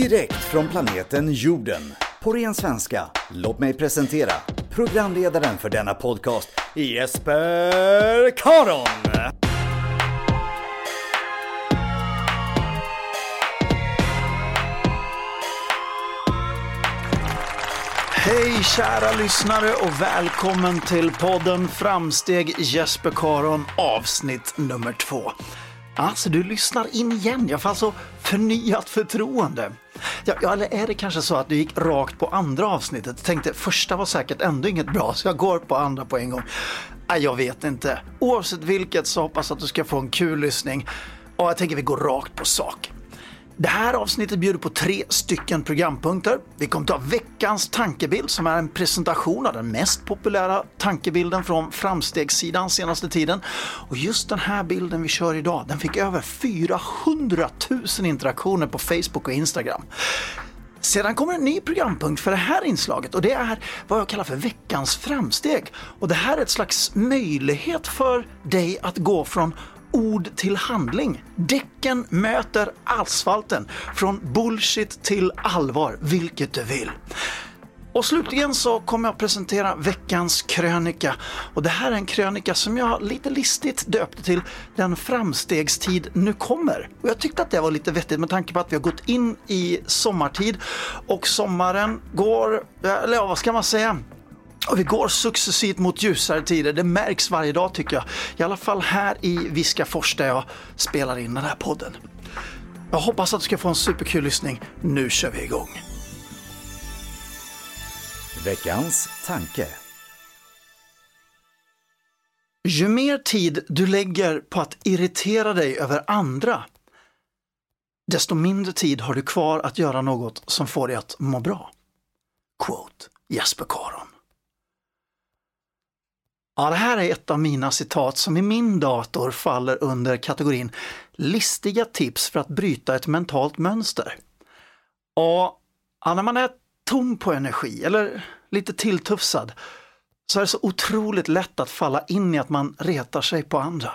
Direkt från planeten jorden. På ren svenska, låt mig presentera programledaren för denna podcast, Jesper Karon. Hej kära lyssnare och välkommen till podden Framsteg Jesper Karon avsnitt nummer två. Alltså, du lyssnar in igen. Jag får alltså förnyat förtroende. Ja, eller är det kanske så att du gick rakt på andra avsnittet? Tänkte första var säkert ändå inget bra, så jag går på andra på en gång. Nej, jag vet inte. Oavsett vilket så hoppas att du ska få en kul lyssning. Och jag tänker vi går rakt på sak. Det här avsnittet bjuder på tre stycken programpunkter. Vi kommer ta veckans tankebild som är en presentation av den mest populära tankebilden från framstegssidan senaste tiden. Och just den här bilden vi kör idag, den fick över 400 000 interaktioner på Facebook och Instagram. Sedan kommer en ny programpunkt för det här inslaget och det är vad jag kallar för veckans framsteg. Och det här är ett slags möjlighet för dig att gå från ord till handling. Däcken möter asfalten. Från bullshit till allvar, vilket du vill. Och slutligen så kommer jag presentera veckans krönika. Och det här är en krönika som jag lite listigt döpte till Den framstegstid nu kommer. Och jag tyckte att det var lite vettigt med tanke på att vi har gått in i sommartid och sommaren går, eller ja, vad ska man säga? Och vi går successivt mot ljusare tider. Det märks varje dag tycker jag. I alla fall här i Viskafors där jag spelar in den här podden. Jag hoppas att du ska få en superkul lyssning. Nu kör vi igång. Veckans tanke. Ju mer tid du lägger på att irritera dig över andra, desto mindre tid har du kvar att göra något som får dig att må bra. Quote Jesper Karon. Ja, det här är ett av mina citat som i min dator faller under kategorin listiga tips för att bryta ett mentalt mönster. Och ja, när man är tom på energi eller lite tilltufsad så är det så otroligt lätt att falla in i att man retar sig på andra.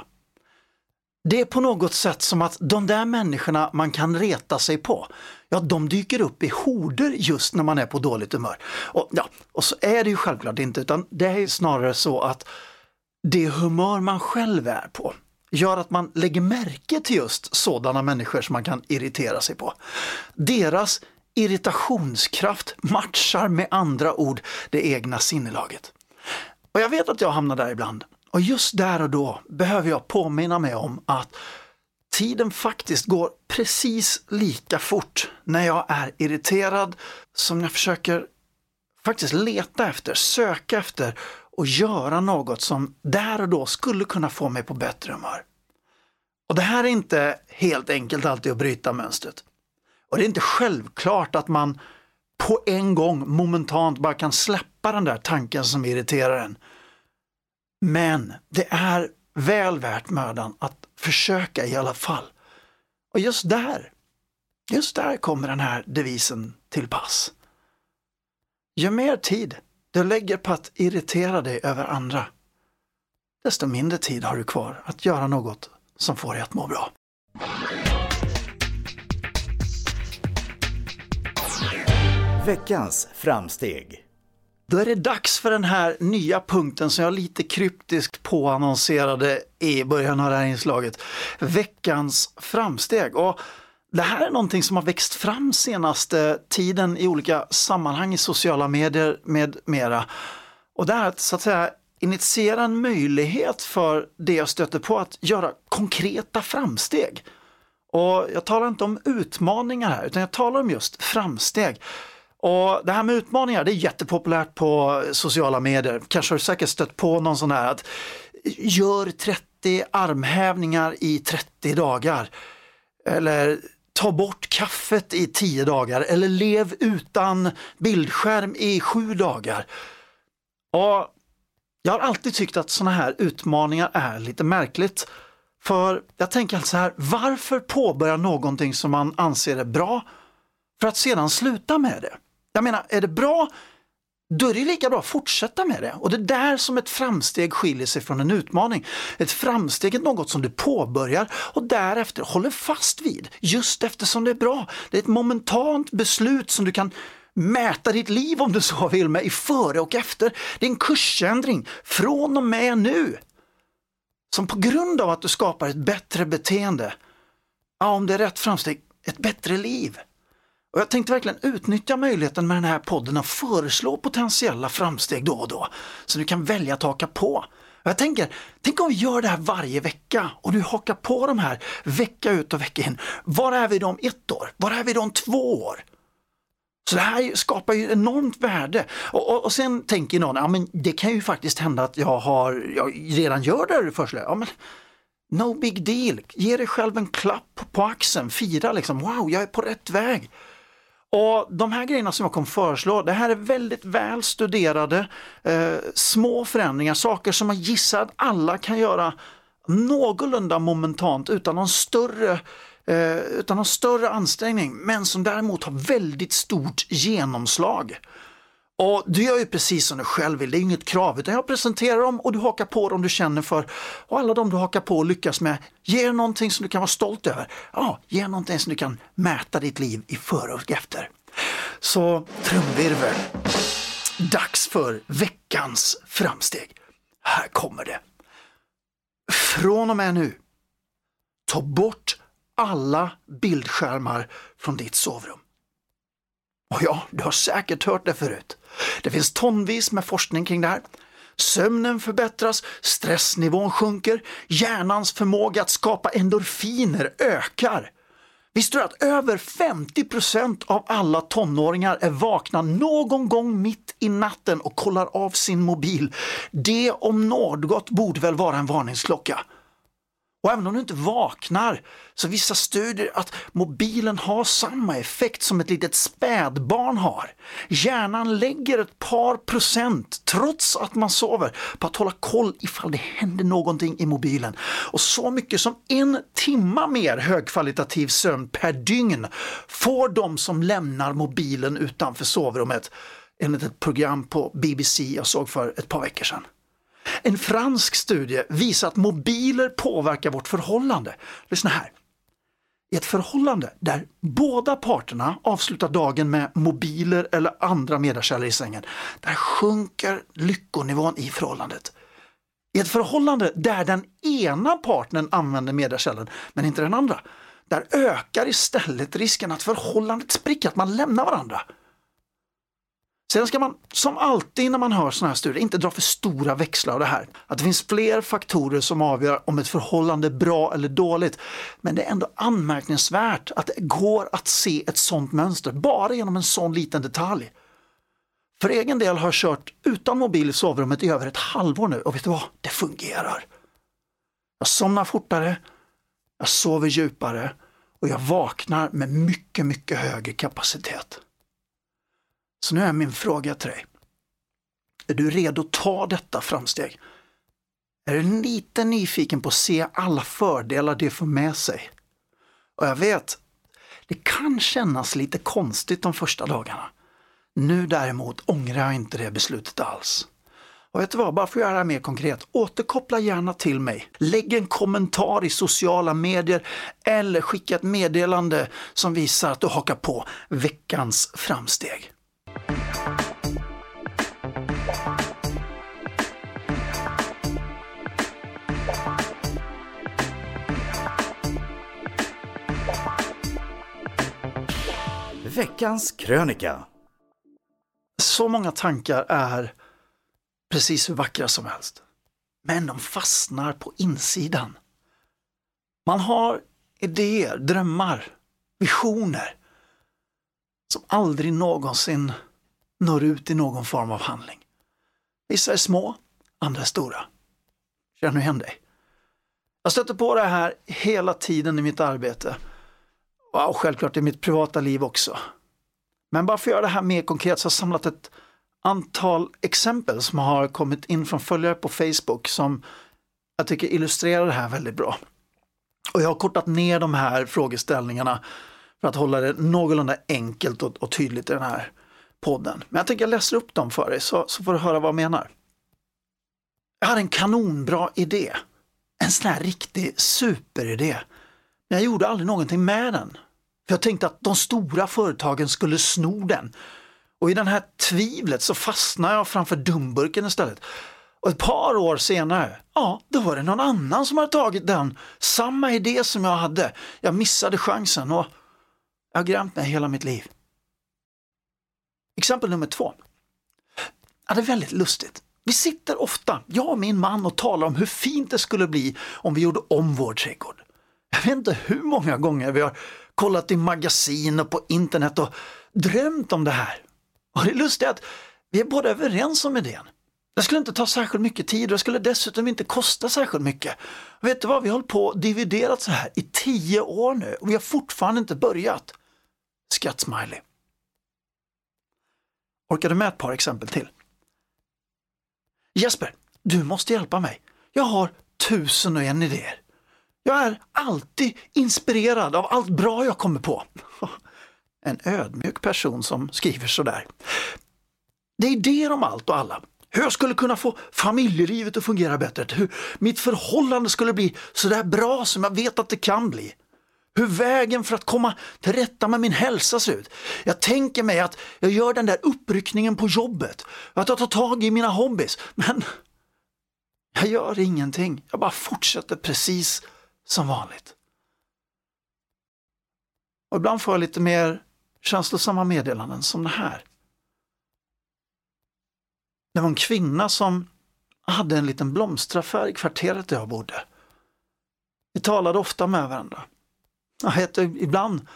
Det är på något sätt som att de där människorna man kan reta sig på, ja de dyker upp i horder just när man är på dåligt humör. Och, ja, och så är det ju självklart inte, utan det är snarare så att det humör man själv är på gör att man lägger märke till just sådana människor som man kan irritera sig på. Deras irritationskraft matchar med andra ord det egna sinnelaget. Och jag vet att jag hamnar där ibland. Och just där och då behöver jag påminna mig om att tiden faktiskt går precis lika fort när jag är irriterad som jag försöker faktiskt leta efter, söka efter och göra något som där och då skulle kunna få mig på bättre humör. Och det här är inte helt enkelt alltid att bryta mönstret. Och det är inte självklart att man på en gång momentant bara kan släppa den där tanken som irriterar en. Men det är väl värt mödan att försöka i alla fall. Och just där, just där kommer den här devisen till pass. Ju mer tid du lägger på att irritera dig över andra, desto mindre tid har du kvar att göra något som får dig att må bra. Veckans framsteg. Då är det dags för den här nya punkten som jag lite kryptiskt påannonserade i början av det här inslaget. Veckans framsteg. Och det här är någonting som har växt fram senaste tiden i olika sammanhang i sociala medier med mera. Och det är att så att säga initiera en möjlighet för det jag stöter på att göra konkreta framsteg. Och jag talar inte om utmaningar här utan jag talar om just framsteg. Och Det här med utmaningar det är jättepopulärt på sociala medier. Kanske har du säkert stött på någon sån här att gör 30 armhävningar i 30 dagar. Eller ta bort kaffet i 10 dagar eller lev utan bildskärm i 7 dagar. Och jag har alltid tyckt att såna här utmaningar är lite märkligt. För jag tänker alltså här, varför påbörja någonting som man anser är bra för att sedan sluta med det? Jag menar, är det bra, då är det lika bra att fortsätta med det. Och det är där som ett framsteg skiljer sig från en utmaning. Ett framsteg är något som du påbörjar och därefter håller fast vid, just eftersom det är bra. Det är ett momentant beslut som du kan mäta ditt liv om du så vill med i före och efter. Det är en kursändring från och med nu. Som på grund av att du skapar ett bättre beteende, ja om det är rätt framsteg, ett bättre liv. Och jag tänkte verkligen utnyttja möjligheten med den här podden att föreslå potentiella framsteg då och då. Så du kan välja att haka på. Och jag tänker, tänk om vi gör det här varje vecka och du hakar på de här vecka ut och vecka in. Var är vi då om ett år? Var är vi då om två år? Så det här skapar ju enormt värde. Och, och, och sen tänker någon, ja men det kan ju faktiskt hända att jag, har, jag redan gör det du Ja, men no big deal, ge dig själv en klapp på axeln, fira liksom, wow jag är på rätt väg. Och De här grejerna som jag kommer föreslå, det här är väldigt väl studerade eh, små förändringar, saker som man gissar att alla kan göra någorlunda momentant utan någon större eh, utan någon större ansträngning, men som däremot har väldigt stort genomslag. Och du gör ju precis som du själv vill, det är inget krav, utan jag presenterar dem och du hakar på dem du känner för. Och alla de du hakar på och lyckas med, ger någonting som du kan vara stolt över. Ja, ge någonting som du kan mäta ditt liv i före och efter. Så trumvirvel. Dags för veckans framsteg. Här kommer det. Från och med nu, ta bort alla bildskärmar från ditt sovrum. Och ja, du har säkert hört det förut. Det finns tonvis med forskning kring det här. Sömnen förbättras, stressnivån sjunker, hjärnans förmåga att skapa endorfiner ökar. Visste du att över 50% av alla tonåringar är vakna någon gång mitt i natten och kollar av sin mobil? Det om något borde väl vara en varningsklocka. Och även om du inte vaknar så visar studier att mobilen har samma effekt som ett litet spädbarn har. Hjärnan lägger ett par procent, trots att man sover, på att hålla koll ifall det händer någonting i mobilen. Och så mycket som en timma mer högkvalitativ sömn per dygn får de som lämnar mobilen utanför sovrummet enligt ett program på BBC jag såg för ett par veckor sedan. En fransk studie visar att mobiler påverkar vårt förhållande. Lyssna här. I ett förhållande där båda parterna avslutar dagen med mobiler eller andra mediekällor i sängen, där sjunker lyckonivån i förhållandet. I ett förhållande där den ena partnern använder mediekällan men inte den andra, där ökar istället risken att förhållandet spricker, att man lämnar varandra. Sen ska man som alltid när man hör sådana här studier inte dra för stora växlar av det här. Att det finns fler faktorer som avgör om ett förhållande är bra eller dåligt. Men det är ändå anmärkningsvärt att det går att se ett sådant mönster bara genom en sån liten detalj. För egen del har jag kört utan mobil i sovrummet i över ett halvår nu och vet du vad? Det fungerar. Jag somnar fortare, jag sover djupare och jag vaknar med mycket, mycket högre kapacitet. Så nu är min fråga till dig. Är du redo att ta detta framsteg? är du lite nyfiken på att se alla fördelar det får med sig. Och jag vet, det kan kännas lite konstigt de första dagarna. Nu däremot ångrar jag inte det beslutet alls. Och vet du vad, bara för att göra det mer konkret, återkoppla gärna till mig. Lägg en kommentar i sociala medier eller skicka ett meddelande som visar att du hakar på veckans framsteg. Veckans krönika. Så många tankar är precis hur vackra som helst. Men de fastnar på insidan. Man har idéer, drömmar, visioner som aldrig någonsin når ut i någon form av handling. Vissa är små, andra är stora. Känner du igen dig? Jag stöter på det här hela tiden i mitt arbete och självklart i mitt privata liv också. Men bara för att göra det här mer konkret så har jag samlat ett antal exempel som har kommit in från följare på Facebook som jag tycker illustrerar det här väldigt bra. Och jag har kortat ner de här frågeställningarna för att hålla det någorlunda enkelt och, och tydligt i den här podden. Men jag tänker jag läser upp dem för dig så, så får du höra vad jag menar. Jag hade en kanonbra idé. En sån här riktig superidé. Men jag gjorde aldrig någonting med den. För jag tänkte att de stora företagen skulle sno den och i det här tvivlet så fastnade jag framför dumburken istället. Och ett par år senare, ja, då var det någon annan som hade tagit den. Samma idé som jag hade. Jag missade chansen och jag har grämt mig hela mitt liv. Exempel nummer två. Ja, det är väldigt lustigt. Vi sitter ofta, jag och min man, och talar om hur fint det skulle bli om vi gjorde om vår trädgård. Jag vet inte hur många gånger vi har kollat i magasin och på internet och drömt om det här. Och det lustiga är att vi är båda överens om idén. Det skulle inte ta särskilt mycket tid och det skulle dessutom inte kosta särskilt mycket. Och vet du vad, vi har hållit på och dividerat så här i tio år nu och vi har fortfarande inte börjat. Skrattsmiley. Orkar du med ett par exempel till? Jesper, du måste hjälpa mig. Jag har tusen och en idéer. Jag är alltid inspirerad av allt bra jag kommer på. En ödmjuk person som skriver sådär. Det är idéer om allt och alla. Hur jag skulle kunna få familjelivet att fungera bättre. Hur mitt förhållande skulle bli sådär bra som jag vet att det kan bli. Hur vägen för att komma till rätta med min hälsa ser ut. Jag tänker mig att jag gör den där uppryckningen på jobbet. Att jag tar tag i mina hobbys. Men jag gör ingenting. Jag bara fortsätter precis som vanligt. Och ibland får jag lite mer känslosamma meddelanden som det här. Det var en kvinna som hade en liten blomsteraffär i kvarteret där jag bodde. Vi talade ofta med varandra. Vet, ibland,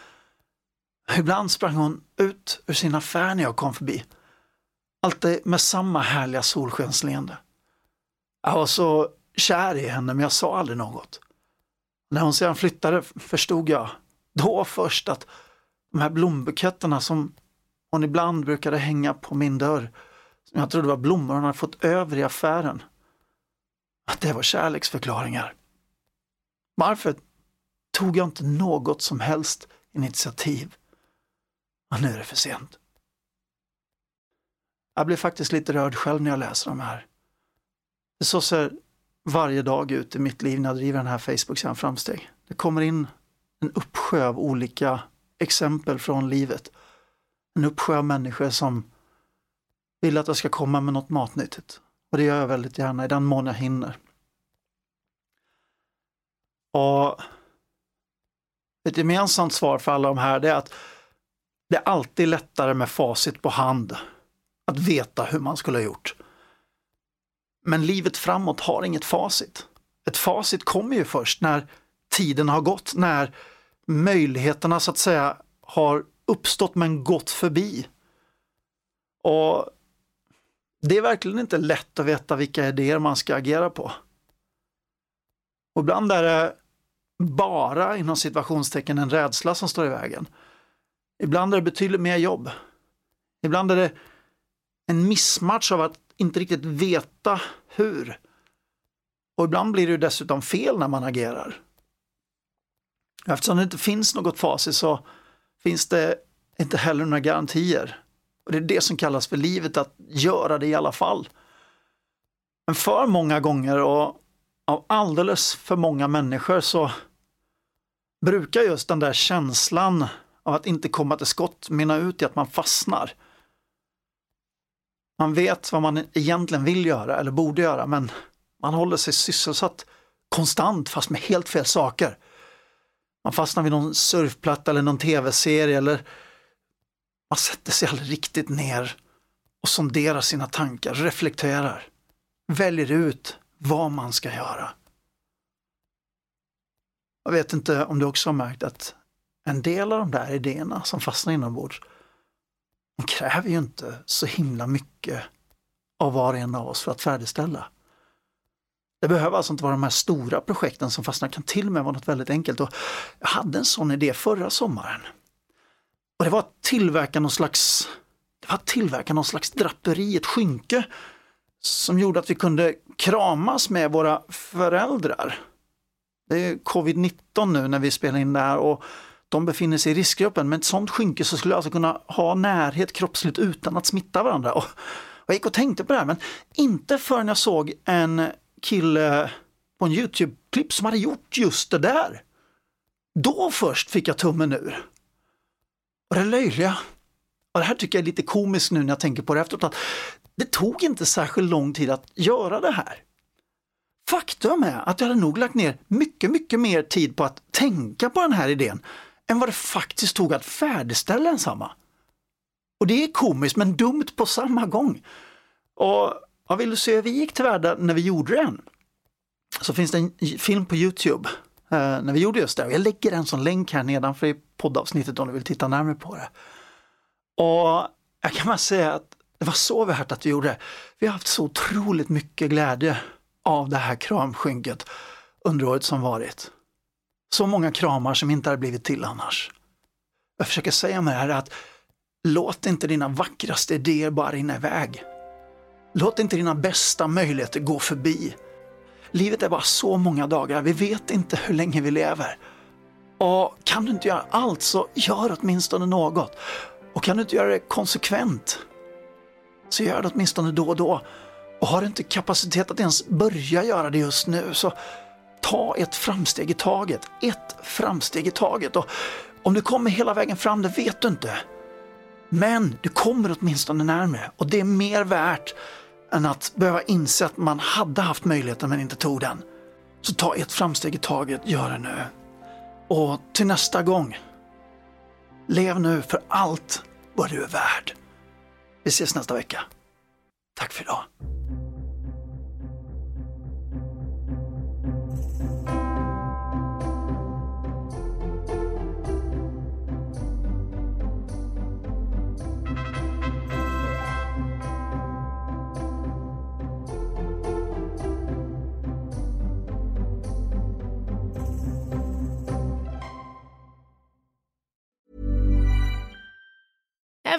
ibland sprang hon ut ur sin affär när jag kom förbi. Alltid med samma härliga solskensleende. Jag var så kär i henne men jag sa aldrig något. När hon sedan flyttade förstod jag då först att de här blombuketterna som hon ibland brukade hänga på min dörr, som jag trodde var blommor hon hade fått över i affären, att det var kärleksförklaringar. Varför tog jag inte något som helst initiativ? Och nu är det för sent. Jag blir faktiskt lite rörd själv när jag läser de här. Så ser varje dag ut i mitt liv när jag driver den här Facebook-sidan Framsteg. Det kommer in en uppsjö av olika exempel från livet. En uppsjö av människor som vill att jag ska komma med något matnyttigt. Och det gör jag väldigt gärna i den mån jag hinner. Och ett gemensamt svar för alla de här är att det är alltid lättare med facit på hand. Att veta hur man skulle ha gjort. Men livet framåt har inget facit. Ett facit kommer ju först när tiden har gått, när möjligheterna så att säga har uppstått men gått förbi. Och det är verkligen inte lätt att veta vilka idéer man ska agera på. Och ibland är det bara inom situationstecken en rädsla som står i vägen. Ibland är det betydligt mer jobb. Ibland är det en missmatch av att inte riktigt veta hur. Och ibland blir det ju dessutom fel när man agerar. Eftersom det inte finns något facit så finns det inte heller några garantier. Och det är det som kallas för livet, att göra det i alla fall. Men för många gånger och av alldeles för många människor så brukar just den där känslan av att inte komma till skott mynna ut i att man fastnar. Man vet vad man egentligen vill göra eller borde göra men man håller sig sysselsatt konstant fast med helt fel saker. Man fastnar vid någon surfplatta eller någon tv-serie eller man sätter sig aldrig riktigt ner och sonderar sina tankar, reflekterar, väljer ut vad man ska göra. Jag vet inte om du också har märkt att en del av de där idéerna som fastnar inombords, de kräver ju inte så himla mycket av var och en av oss för att färdigställa. Det behöver alltså inte vara de här stora projekten som fastnar, det kan till och med vara något väldigt enkelt. Och jag hade en sån idé förra sommaren. Och det var att tillverka någon slags, det var att tillverka någon slags draperi, ett skynke som gjorde att vi kunde kramas med våra föräldrar. Det är covid-19 nu när vi spelar in det här och de befinner sig i riskgruppen. Med ett sånt skynke så skulle jag alltså kunna ha närhet kroppsligt utan att smitta varandra. Och jag gick och tänkte på det här men inte förrän jag såg en kille på en Youtube-klipp som hade gjort just det där. Då först fick jag tummen ur. Och det löjliga, och det här tycker jag är lite komiskt nu när jag tänker på det efteråt, att det tog inte särskilt lång tid att göra det här. Faktum är att jag hade nog lagt ner mycket, mycket mer tid på att tänka på den här idén än vad det faktiskt tog att färdigställa densamma. Och det är komiskt men dumt på samma gång. Och vad vill du se hur vi gick tillvärda när vi gjorde den? Så finns det en film på Youtube eh, när vi gjorde just det. Jag lägger den som länk här nedanför i poddavsnittet om du vill titta närmare på det. Och jag kan bara säga att det var så värt att vi gjorde det. Vi har haft så otroligt mycket glädje av det här kramskynket under året som varit. Så många kramar som inte hade blivit till annars. Jag försöker säga med det här att låt inte dina vackraste idéer bara rinna iväg. Låt inte dina bästa möjligheter gå förbi. Livet är bara så många dagar, vi vet inte hur länge vi lever. Och kan du inte göra allt så gör åtminstone något. Och kan du inte göra det konsekvent så gör det åtminstone då och då. Och har du inte kapacitet att ens börja göra det just nu så ta ett framsteg i taget. Ett framsteg i taget. Och om du kommer hela vägen fram, det vet du inte. Men du kommer åtminstone närmare och det är mer värt än att behöva inse att man hade haft möjligheten men inte tog den. Så ta ett framsteg i taget, gör det nu. Och till nästa gång, lev nu för allt vad du är värd. Vi ses nästa vecka. Tack för idag.